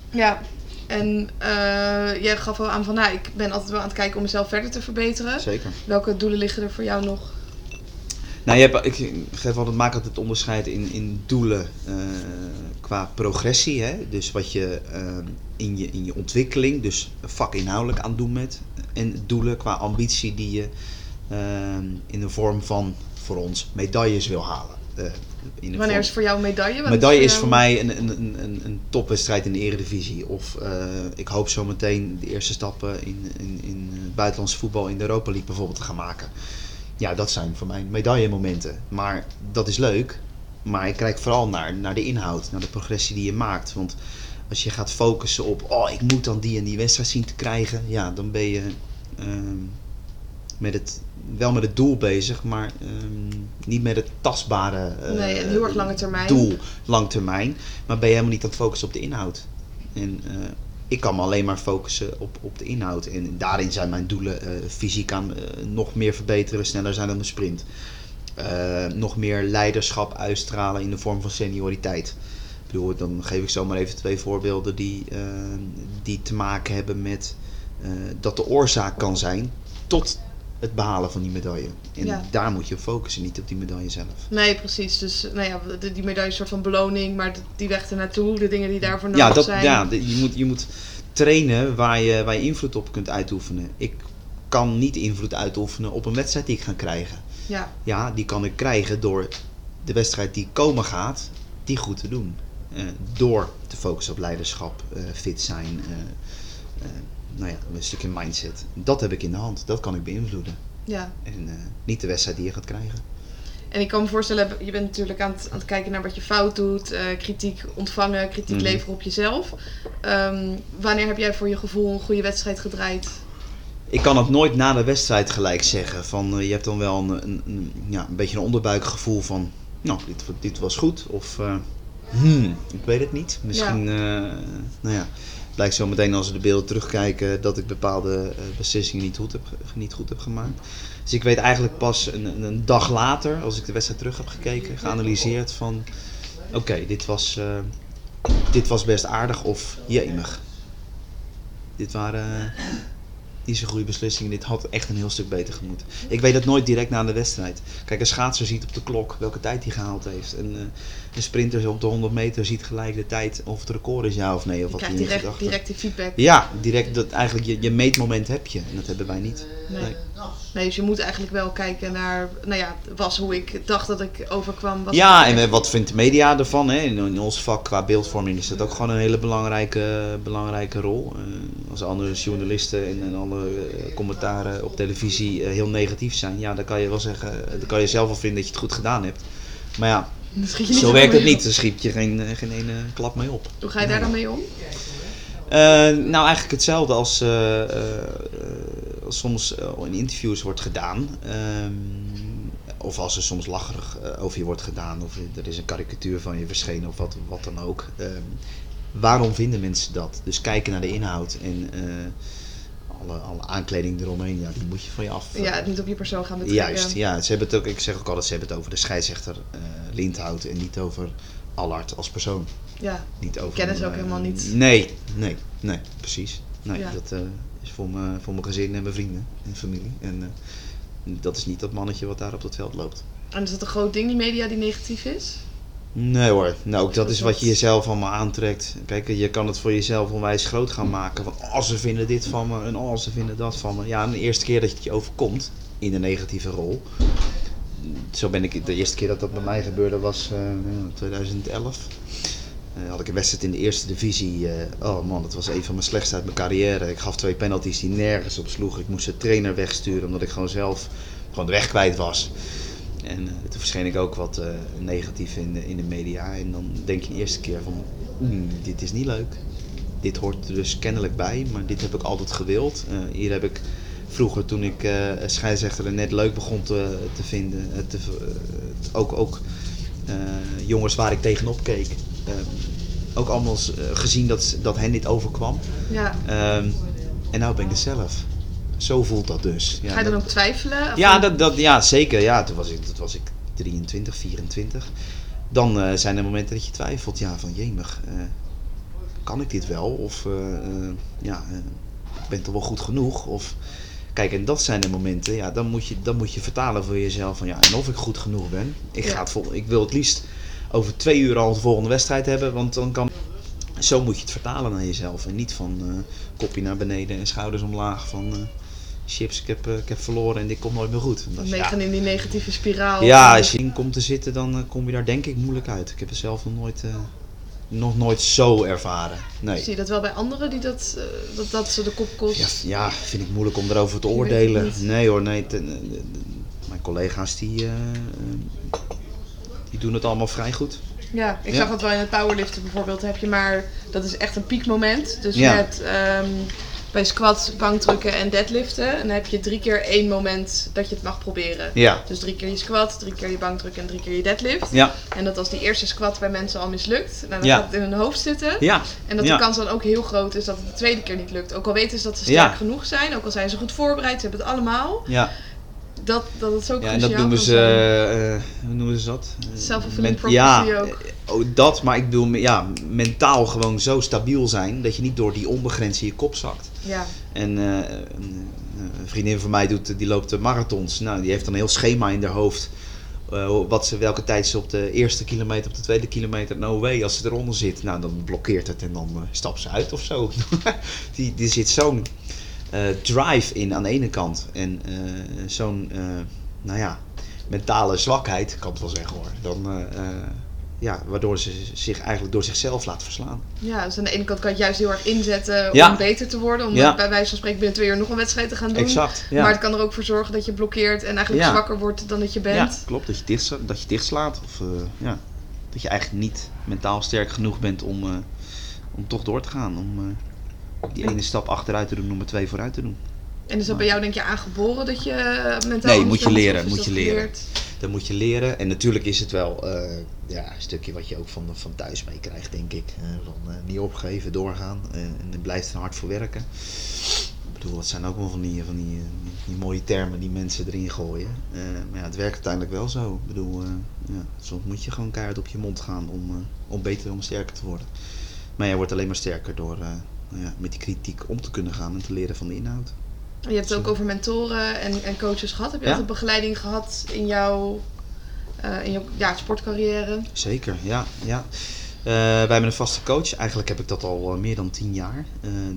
Ja, en jij gaf al aan van, nou, ik ben altijd wel aan het kijken om mezelf verder te verbeteren. Zeker. Welke doelen liggen er voor jou nog? Nou, je hebt, ik geef altijd, maak altijd het onderscheid in, in doelen eh, qua progressie. Hè? Dus wat je eh, in, je in je ontwikkeling, dus vakinhoudelijk aan doen met. En doelen qua ambitie die je eh, in de vorm van, voor ons, medailles wil halen. In Wanneer vorm- is voor jou een medaille? Wat medaille is jou- voor mij een, een, een, een, topwedstrijd in de eredivisie. Of ik hoop zo meteen de eerste stappen in, in, in het buitenlandse voetbal in de Europa League bijvoorbeeld te gaan maken. Ja, dat zijn voor mij medaillemomenten. Maar dat is leuk. Maar ik kijk vooral naar, naar de inhoud, naar de progressie die je maakt. Want als je gaat focussen op, oh ik moet dan die en die wedstrijd zien te krijgen. Ja, dan ben je ehm, met het, wel met het doel bezig, maar ehm, niet met het tastbare eh, Nee, heel erg lange termijn. doel, lang termijn. Maar ben je helemaal niet aan het focussen op de inhoud. En eh, ik kan me alleen maar focussen op, op de inhoud. En daarin zijn mijn doelen eh, fysiek aan eh, nog meer verbeteren, sneller zijn dan de sprint. Eh, nog meer leiderschap uitstralen in de vorm van senioriteit. Ik bedoel, dan geef ik zomaar even twee voorbeelden die, die te maken hebben met dat de oorzaak kan zijn tot het behalen van die medaille. En Ja. daar moet je focussen, niet op die medaille zelf. Nee, precies. Dus nou ja, die medaille is een soort van beloning, maar die weg ernaartoe, de dingen die daarvoor nodig Ja, dat, zijn. ja de- je, moet, je moet trainen waar je, waar je invloed op kunt uitoefenen. Ik kan niet invloed uitoefenen op een wedstrijd die ik ga krijgen. ja. Ja, die kan ik krijgen door de wedstrijd die komen gaat, die goed te doen. Eh, door te focussen op leiderschap, eh, fit zijn, eh, nou ja, een stukje mindset. Dat heb ik in de hand, dat kan ik beïnvloeden. ja. En eh, niet de wedstrijd die je gaat krijgen. En ik kan me voorstellen, je bent natuurlijk aan het, aan het kijken naar wat je fout doet, eh, kritiek ontvangen, kritiek Mhm. leveren op jezelf. Ehm, wanneer heb jij voor je gevoel een goede wedstrijd gedraaid? ik kan het nooit na de wedstrijd gelijk zeggen. Van, eh, je hebt dan wel een, een, een- ja, een beetje een onderbuikgevoel van, nou, dit, dit was goed. Of, hmm, ik weet het niet. Misschien, nou ja, blijkt zo meteen als we de beelden terugkijken dat ik bepaalde eh, beslissingen niet goed, heb, niet goed heb gemaakt. Dus ik weet eigenlijk pas een, een- dag later, als ik de wedstrijd terug heb gekeken, geanalyseerd van, oké, dit was... eh, dit was best aardig of jemig. Dit waren niet zo'n goede beslissingen. Dit had echt een heel stuk beter gemoeten. Ik weet het nooit direct na de wedstrijd. Kijk, een schaatser ziet op de klok welke tijd hij gehaald heeft. En eh, een sprinter op de 100 meter ziet gelijk de tijd of het record is ja of nee. Of Je wat krijgt direct, gedachten- direct die feedback. Ja, direct dat eigenlijk je, je meetmoment heb je. En dat hebben wij niet. Nee. Nee. Nee, dus je moet eigenlijk wel kijken naar, nou ja, was hoe ik dacht dat ik overkwam. Ja, en eh, wat vindt de media ervan? Hè? In, in ons vak qua beeldvorming is dat ook gewoon een hele belangrijke, belangrijke rol. Eh, als andere journalisten en, en alle eh, commentaren op televisie heel negatief zijn, ja, dan kan je wel zeggen, dan kan je zelf wel vinden dat je het goed gedaan hebt. Maar ja, zo werkt het niet. Dan schiet je geen, geen ene klap mee op. Hoe ga je daar dan mee om? Nou, eigenlijk hetzelfde als, soms eh, in interviews wordt gedaan. Ehm, of als er soms lacherig eh, over je wordt gedaan. Of er is een karikatuur van je verschenen of wat, wat dan ook. Ehm, waarom vinden mensen dat? Dus kijken naar de inhoud en eh, alle, alle aankleding eromheen. Ja, die moet je van je af. Ja, het niet op je persoon gaan betrekken. Juist, ja. Ze hebben het ook, ik zeg ook altijd, ze hebben het over de scheidsrechter eh Lindhout en niet over Allard als persoon. Ja, Niet over, kennen ze ook helemaal niet. Nee, nee, nee, precies. Nee, Ja. dat is voor, me, voor mijn gezin en mijn vrienden en familie. En eh, dat is niet dat mannetje wat daar op het veld loopt. En is dat een groot ding, die media, die negatief is? Nee hoor, nou ook dat Dat is wat je jezelf allemaal aantrekt. Kijk, je kan het voor jezelf onwijs groot gaan maken. Van, oh ze vinden dit van me en oh ze vinden dat van me. Ja, en de eerste keer dat je het je overkomt in een negatieve rol. Zo ben ik, de eerste keer dat dat bij mij gebeurde was eh, ja, 2011. Eh, had ik een wedstrijd in de eerste divisie. eh, oh man, dat was een van mijn slechtste uit mijn carrière. Ik gaf twee penalties die nergens op sloegen. Ik moest de trainer wegsturen omdat ik gewoon zelf gewoon de weg kwijt was. En eh, toen verscheen ik ook wat negatief in de, in de media. En dan denk je de eerste keer van, "Hmm, dit is niet leuk. Dit hoort er dus kennelijk bij, maar dit heb ik altijd gewild. Hier heb ik vroeger, toen ik eh scheidsrechter net leuk begon te, te vinden, te, ook, ook jongens waar ik tegenop keek, ook allemaal eh, gezien dat, dat hen dit overkwam. Ja. Ehm, en nou ben ik er zelf. Zo voelt dat dus. Ja, Ga je dan dat- ook twijfelen? Of ja, dat, dat, ja, zeker. Ja, toen was ik, toen was ik 23, 24. Dan eh, zijn er momenten dat je twijfelt. Ja, van jemig, eh, kan ik dit wel? Of eh, ja, ik ben toch wel goed genoeg? Of, kijk, en dat zijn de momenten. Ja, dan moet je, dan moet je vertalen voor jezelf. Van, ja, en of ik goed genoeg ben. Ik, Ja. ga het vol, ik wil het liefst over twee uur al de volgende wedstrijd hebben. Want dan kan... Zo moet je het vertalen naar jezelf. En niet van eh, kopje naar beneden en schouders omlaag. Van eh, chips, ik heb, eh, ik heb verloren en dit komt nooit meer goed. Ja, meegaan in die negatieve spiraal. ja, als je in komt te zitten, dan kom je daar denk ik moeilijk uit. Ik heb het zelf nog nooit, nog nooit zo ervaren. Nee. Zie je dat wel bij anderen die dat, dat, dat ze de kop kost? Ja, ja, vind ik moeilijk om erover te Je oordelen. Nee hoor, nee. ten- mijn collega's die, die doen het allemaal vrij goed. Ja, ik Ja. zag het wel in het powerliften bijvoorbeeld. Heb je maar, dat is echt een piekmoment. Dus Ja. je hebt ehm, bij squats, bankdrukken en deadliften. En dan heb je drie keer één moment dat je het mag proberen. Ja. Dus drie keer je squat, drie keer je bankdrukken en drie keer je deadlift. Ja. En dat als die eerste squat bij mensen al mislukt, nou, dan Ja. gaat het in hun hoofd zitten. Ja. En dat de kans dan ook heel groot is dat het de tweede keer niet lukt. Ook al weten ze dat ze sterk genoeg zijn, ook al zijn ze goed voorbereid, ze hebben het allemaal. Ja. Dat, dat het zo ja, en dat noemen ze, eh, hoe noemen ze dat? Ja, prophecy ook. eh, oh, dat, maar ik bedoel, ja, mentaal gewoon zo stabiel zijn dat je niet door die onbegrens in je kop zakt. Ja, En eh, een, een vriendin van mij doet, die loopt de marathons. Nou, die heeft dan een heel schema in haar hoofd. wat ze, welke tijd ze op de eerste kilometer, op de tweede kilometer, no way, als ze eronder zit. Nou, dan blokkeert het en dan stapt ze uit of zo. die, die zit zo'n eh, drive in aan de ene kant. En eh, zo'n, eh, nou ja, mentale zwakheid, kan het wel zeggen hoor. Dan, eh, eh, ja, waardoor ze zich eigenlijk door zichzelf laat verslaan. ja, dus aan de ene kant kan je het juist heel erg inzetten Ja. om beter te worden. Om Ja. bij wijze van spreken binnen twee uur nog een wedstrijd te gaan doen. Exact. Ja. Maar het kan er ook voor zorgen dat je blokkeert en eigenlijk Ja. zwakker wordt dan dat je bent. Ja, klopt. Dat je, dicht, dat je dichtslaat. Of eh, ja, dat je eigenlijk niet mentaal sterk genoeg bent om, eh, om toch door te gaan. Om eh, die ene stap achteruit te doen, om er twee vooruit te doen. En is dat bij jou denk je aangeboren dat je mentaal Nee, moet je leren, moet je leren. Dat moet je leren. En natuurlijk is het wel eh, ja, een stukje wat je ook van, van thuis meekrijgt, denk ik. Eh, van, eh, niet opgeven, doorgaan. Eh, en er blijft er hard voor werken. Ik bedoel, dat zijn ook wel van die, van die, eh, die mooie termen die mensen erin gooien. Eh, maar ja, het werkt uiteindelijk wel zo. Ik bedoel, eh, ja, soms moet je gewoon keihard op je mond gaan om, eh, om beter, om sterker te worden. Maar jij wordt alleen maar sterker door eh, nou ja, met die kritiek om te kunnen gaan en te leren van de inhoud. Je hebt het ook over mentoren en, en coaches gehad. Heb je Ja. altijd begeleiding gehad in jouw, eh, in jouw ja, sportcarrière? Zeker, ja. ja. Eh, wij hebben een vaste coach. Eigenlijk heb ik dat al eh, meer dan tien jaar.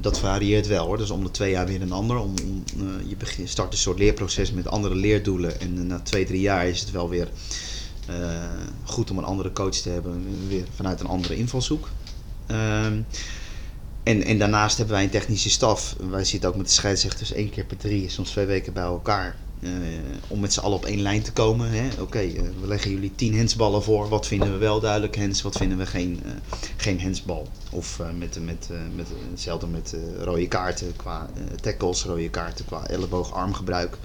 Dat varieert wel hoor. Dus om de twee jaar weer een ander. Om, om, je begint, start een soort leerproces met andere leerdoelen. En na twee, drie jaar is het wel weer goed om een andere coach te hebben. Weer vanuit een andere invalshoek. Ehm, en, en daarnaast hebben wij een technische staf. Wij zitten ook met de scheidsrechters één keer per drie, soms twee weken bij elkaar. eh, om met z'n allen op één lijn te komen. Oké, eh, we leggen jullie tien hensballen voor. Wat vinden we wel duidelijk hens? Wat vinden we geen, eh, geen hensbal? Of met, met, met, hetzelfde met rode kaarten qua tackles, rode kaarten qua elleboog-armgebruik,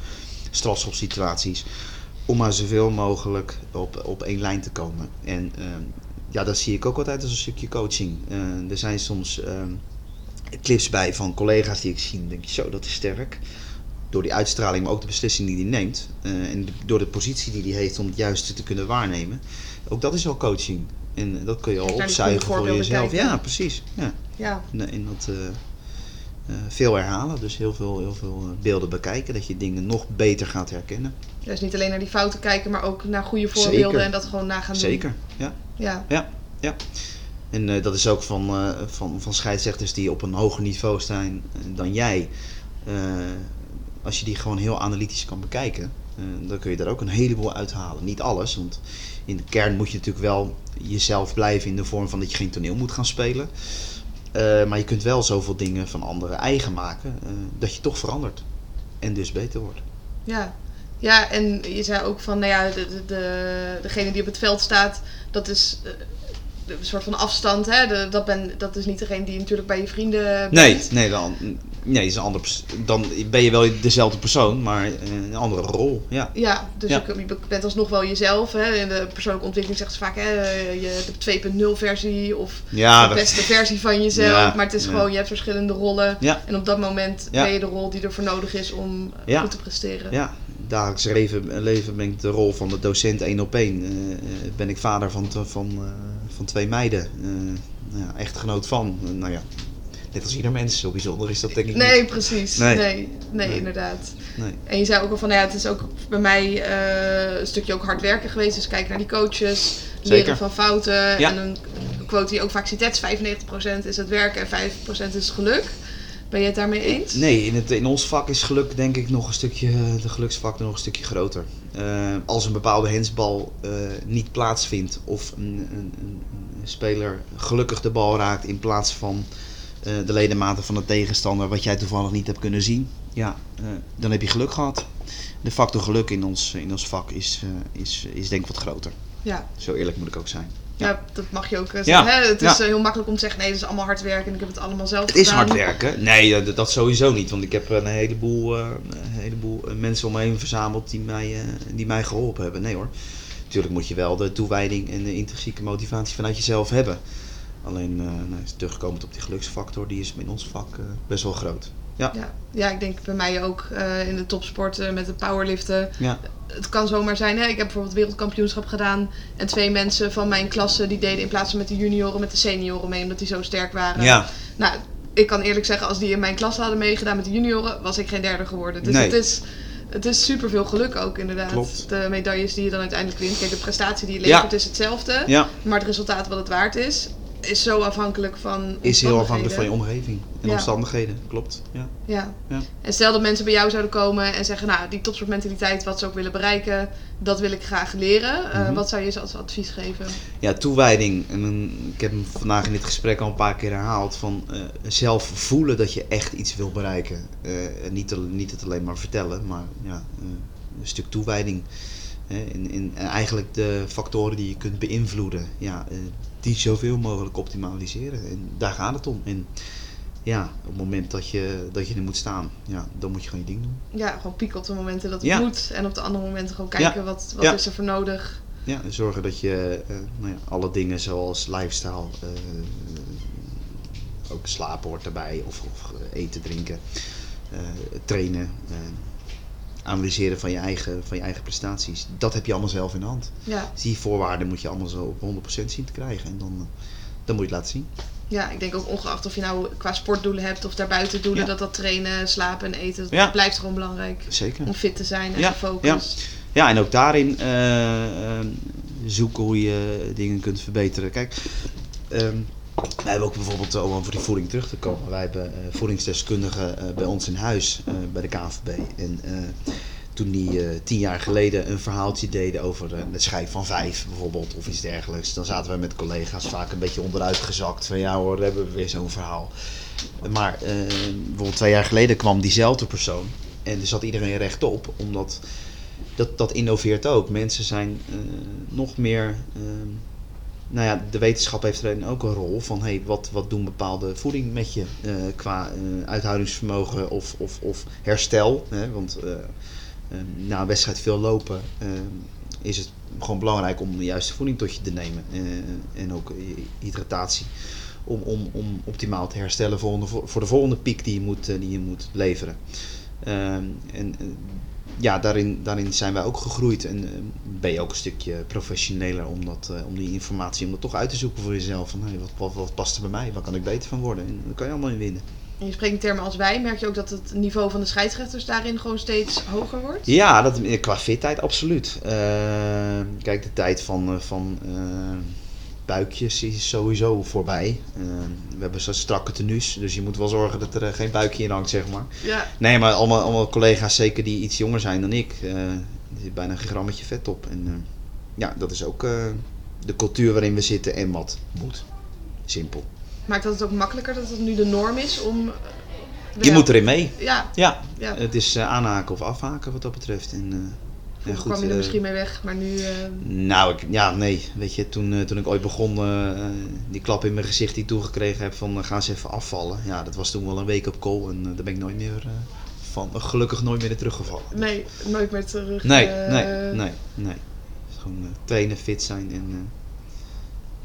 strafschopsituaties. Om maar zoveel mogelijk op, op één lijn te komen. En eh, ja, dat zie ik ook altijd als een stukje coaching. Eh, er zijn soms eh, clips bij van collega's die ik zie. Dan denk je, zo, dat is sterk. Door die uitstraling, maar ook de beslissing die hij neemt. eh, en door de positie die hij heeft om het juiste te kunnen waarnemen. Ook dat is al coaching. En dat kun je al opzuigen voor jezelf. kijken. Ja, precies. Ja. Ja, En dat eh, eh, veel herhalen. Dus heel veel, heel veel beelden bekijken. Dat je dingen nog beter gaat herkennen. Dus niet alleen naar die fouten kijken, maar ook naar goede voorbeelden Zeker. en dat gewoon na gaan doen. Zeker, ja. Ja, Ja, ja. En eh, dat is ook van, eh, van, van scheidsrechters die op een hoger niveau staan eh, dan jij. Als je die gewoon heel analytisch kan bekijken, dan kun je daar ook een heleboel uithalen. Niet alles, want in de kern moet je natuurlijk wel jezelf blijven in de vorm van dat je geen toneel moet gaan spelen. Maar je kunt wel zoveel dingen van anderen eigen maken dat je toch verandert. En dus beter wordt. ja. Ja, en je zei ook van, nou ja, de, de, de, degene die op het veld staat, dat is eh, een soort van afstand. Hè? De, dat, ben, dat is niet degene die natuurlijk bij je vrienden Nee, bent. nee, dan, nee is een ander, pers- dan ben je wel dezelfde persoon, maar eh, een andere rol. Ja. Ja, dus Ja. Je, je bent alsnog wel jezelf. Hè? In de persoonlijke ontwikkeling zeggen ze vaak, hè, je de 2.0 versie of Ja, de dat- beste versie van jezelf. Ja, maar het is gewoon, je hebt verschillende rollen. Ja. En op dat moment ben je de rol die ervoor nodig is om eh, goed te presteren. Ja, dagelijks leven, leven ben ik de rol van de docent één op één. Eh, eh, ben ik vader van, van, eh, van twee meiden. Nou ja, echtgenoot van. Nou ja, net als ieder mens. Zo bijzonder is dat denk ik Nee, niet. precies. Nee, Nee. nee, Nee. inderdaad. Nee. En je zei ook al van, nou ja, het is ook bij mij een stukje ook hard werken geweest. Dus kijken naar die coaches, leren Zeker. van fouten. Ja. En een quote die ook vaak ziet, het is 95% is het werken en 5% is geluk. Ben je het daarmee eens? Nee, in, het, in ons vak is geluk denk ik nog een stukje, eh, de geluksfactor nog een stukje groter. Eh, als een bepaalde hensbal eh, niet plaatsvindt of een, een, een, speler gelukkig de bal raakt in plaats van de ledematen van de tegenstander wat jij toevallig niet hebt kunnen zien, ja, dan heb je geluk gehad. De factor geluk in ons, in ons vak is, is, is denk ik wat groter. Ja. Zo eerlijk moet ik ook zijn. Ja, dat mag je ook eh, zeggen. Hè? Het is eh, heel makkelijk om te zeggen, nee, dat is allemaal hard werken en ik heb het allemaal zelf Het is gedaan. hard werken. Nee, dat, dat sowieso niet. Want ik heb een heleboel, eh, een heleboel eh, mensen om me heen verzameld die mij, eh, die mij geholpen hebben. Nee hoor. Natuurlijk moet je wel de toewijding en de intrinsieke motivatie vanuit jezelf hebben. Alleen, eh nou, terugkomend op die geluksfactor, die is in ons vak eh, best wel groot. Ja. Ja. ja, ik denk bij mij ook eh, in de topsport eh, met het powerliften. Ja. Het kan zomaar zijn, hè? ik heb bijvoorbeeld wereldkampioenschap gedaan. En twee mensen van mijn klasse die deden in plaats van met de junioren met de senioren mee, omdat die zo sterk waren. Ja. Nou, ik kan eerlijk zeggen, als die in mijn klas hadden meegedaan met de junioren, was ik geen derde geworden. Dus Nee. het is, het is superveel geluk ook inderdaad. Klopt. De medailles die je dan uiteindelijk wint. Kijk, de prestatie die je levert Ja. is hetzelfde. ja. Maar het resultaat wat het waard is, is zo afhankelijk van Is heel afhankelijk van je omgeving en Ja. omstandigheden. Klopt. Ja. Ja. Ja. En stel dat mensen bij jou zouden komen en zeggen, nou, die topsportmentaliteit, wat ze ook willen bereiken, dat wil ik graag leren. Eh, Mhm. Wat zou je ze als advies geven? Ja, toewijding. En ik heb hem vandaag in dit gesprek al een paar keer herhaald. Van eh, zelf voelen dat je echt iets wil bereiken. En niet, niet het alleen maar vertellen, maar ja, een stuk toewijding. En, en, en eigenlijk de factoren die je kunt beïnvloeden, ja, die zoveel mogelijk optimaliseren. En daar gaat het om. En ja, op het moment dat je, dat je er moet staan, ja, dan moet je gewoon je ding doen. Ja, gewoon pieken op de momenten dat het Ja. moet. En op de andere momenten gewoon kijken wat, wat Ja. is er voor nodig. Ja, en zorgen dat je eh, nou ja, alle dingen zoals lifestyle, eh, ook slapen hoort erbij, of, of eten, drinken, eh, trainen, eh, analyseren van je, eigen, van je eigen prestaties. Dat heb je allemaal zelf in de hand. Ja. Dus die voorwaarden moet je allemaal zo op 100% zien te krijgen. En dan, eh, dan moet je het laten zien. ja, ik denk ook ongeacht of je nou qua sportdoelen hebt of daarbuiten doelen, Ja. dat dat trainen, slapen en eten, dat Ja. blijft gewoon belangrijk. Zeker. Om fit te zijn en Ja, gefocust. Ja, en ook daarin eh, zoeken hoe je dingen kunt verbeteren. Kijk, ehm, wij hebben ook bijvoorbeeld, om over die voeding terug te komen, wij hebben eh, voedingsdeskundigen eh, bij ons in huis, eh, bij de KNVB. En eh, toen die eh, tien jaar geleden een verhaaltje deden over eh, het schijf van vijf bijvoorbeeld, of iets dergelijks, dan zaten wij met collega's vaak een beetje onderuit gezakt van ja hoor, hebben we weer zo'n verhaal. Maar eh, bijvoorbeeld twee jaar geleden kwam diezelfde persoon en er zat iedereen rechtop, omdat dat, dat innoveert ook. Mensen zijn eh, nog meer. Nou ja, de wetenschap heeft erin ook een rol van hey, wat, wat doen bepaalde voeding met je eh, qua eh, uithoudingsvermogen of, of, of herstel. Hè? Want eh, na een wedstrijd veel lopen is het gewoon belangrijk om de juiste voeding tot je te nemen en ook hydratatie. Om, om, om optimaal te herstellen voor voor de volgende piek die je moet, die je moet leveren. Ehm, en ja, daarin, daarin zijn wij ook gegroeid en eh, ben je ook een stukje professioneler om, dat, eh, om die informatie, om dat toch uit te zoeken voor jezelf. Van hey, wat, wat, wat past er bij mij, waar kan ik beter van worden? En daar kan je allemaal in winnen. En je spreekt in termen als wij, merk je ook dat het niveau van de scheidsrechters daarin gewoon steeds hoger wordt? Ja, dat, eh, qua fitheid absoluut. Kijk, de tijd van, van buikjes is sowieso voorbij. Eh, we hebben zo strakke tenues, dus je moet wel zorgen dat er eh, geen buikje in hangt, zeg maar. Ja. Nee, maar allemaal, allemaal collega's, zeker die iets jonger zijn dan ik, eh er zit bijna een grammetje vet op. En eh, ja, dat is ook de cultuur waarin we zitten en wat moet. Simpel. Maakt dat het ook makkelijker dat het nu de norm is om... Je moet erin mee. Ja, Ja, ja. het is aanhaken of afhaken wat dat betreft. En, goed, kwam je er eh, misschien mee weg, maar nu... eh, Nou, ik, ja, nee. Weet je, toen, eh, toen ik ooit begon, die klap in mijn gezicht die ik toegekregen heb van eh, ga eens even afvallen. Ja, dat was toen wel een week op kool en daar ben ik nooit meer van, gelukkig nooit meer teruggevallen. nee, nooit meer terug. Nee, nee, nee, nee. Is Gewoon trainen, fit zijn en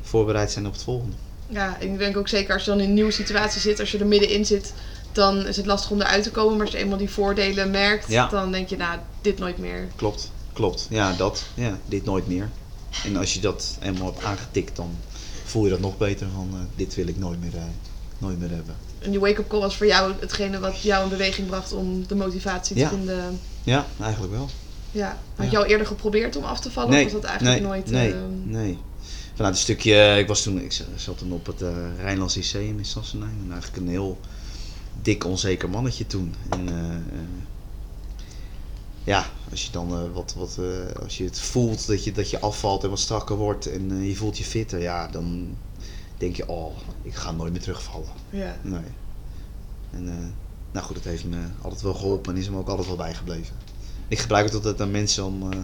voorbereid zijn op het volgende. Ja, ik denk ook zeker als je dan in een nieuwe situatie zit, als je er middenin zit, dan is het lastig om eruit te komen. Maar als je eenmaal die voordelen merkt, Ja. dan denk je, nou, dit nooit meer. Klopt, klopt. Ja, dat. Ja, dit nooit meer. En als je dat eenmaal hebt aangetikt, dan voel je dat nog beter van eh, dit wil ik nooit meer, eh, nooit meer hebben. En die wake-up call was voor jou hetgene wat jou in beweging bracht om de motivatie te Ja. vinden. Ja, eigenlijk wel. Ja. Had je al eerder geprobeerd om af te vallen? Nee, of was dat eigenlijk nee, nooit... nee, ehm, nee. Vanuit een stukje, ik was toen, ik zat toen op het eh Rijnlands Lyceum in Sassenheim. En eigenlijk een heel dik onzeker mannetje toen. En eh, eh, ja, als je dan eh, wat, wat als je het voelt dat je, dat je afvalt en wat strakker wordt en je voelt je fitter, ja, dan denk je, oh, ik ga nooit meer terugvallen. ja. Nee. En nou goed, het heeft me altijd wel geholpen en is me ook altijd wel bijgebleven. Ik gebruik het altijd aan mensen om nou,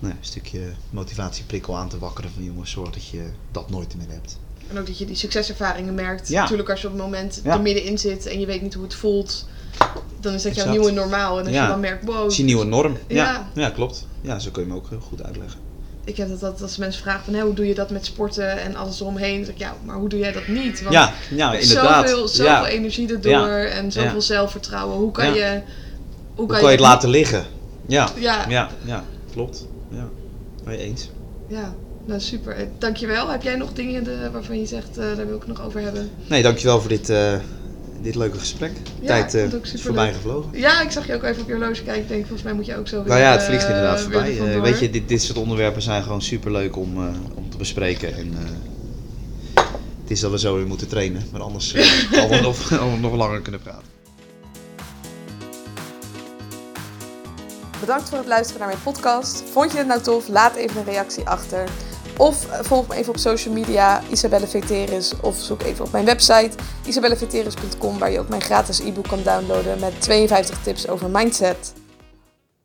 een stukje motivatieprikkel aan te wakkeren van jongens, zorg dat je dat nooit meer hebt. En ook dat je die succeservaringen merkt. Ja. Natuurlijk als je op het moment Ja. er middenin zit en je weet niet hoe het voelt, dan is dat jouw nieuwe normaal. En als Ja. je dan merkt, wow, Dat is je nieuwe norm. Ja. Ja. Ja. klopt. Ja, zo kun je hem ook heel goed uitleggen. ik heb dat, dat als mensen vragen van, hé, hoe doe je dat met sporten en alles eromheen? Dan zeg ik, ja, maar hoe doe jij dat niet? Want Ja, ja, inderdaad. Zoveel, zoveel ja. energie erdoor Ja. en zoveel Ja. zelfvertrouwen. Hoe kan Ja. je... Hoe Hoe kan je het dat laten liggen? Ja. Ja, ja. Ja, ja, klopt. Ja. Ben je eens? Nou super. Eh, Dankjewel. Heb jij nog dingen de, waarvan je zegt, eh, daar wil ik het nog over hebben? Nee, dankjewel voor dit, eh, dit leuke gesprek. Ja, Tijd eh superleuk. voorbij gevlogen. Ja, ik zag je ook even op je horloge kijken. Ik denk, volgens mij moet je ook zo weer... Nou ja, het eh, vliegt inderdaad voorbij. Eh, weet je, dit, dit soort onderwerpen zijn gewoon super leuk om, eh, om te bespreken. En, eh, het is dat we zo weer moeten trainen, maar anders eh, hadden we nog, nog langer kunnen praten. Bedankt voor het luisteren naar mijn podcast. Vond je het nou tof? Laat even een reactie achter. Of eh, volg me even op social media, Isabelle Veteris. Of zoek even op mijn website, isabelleveteris.com, waar je ook mijn gratis e-book kan downloaden met 52 tips over mindset.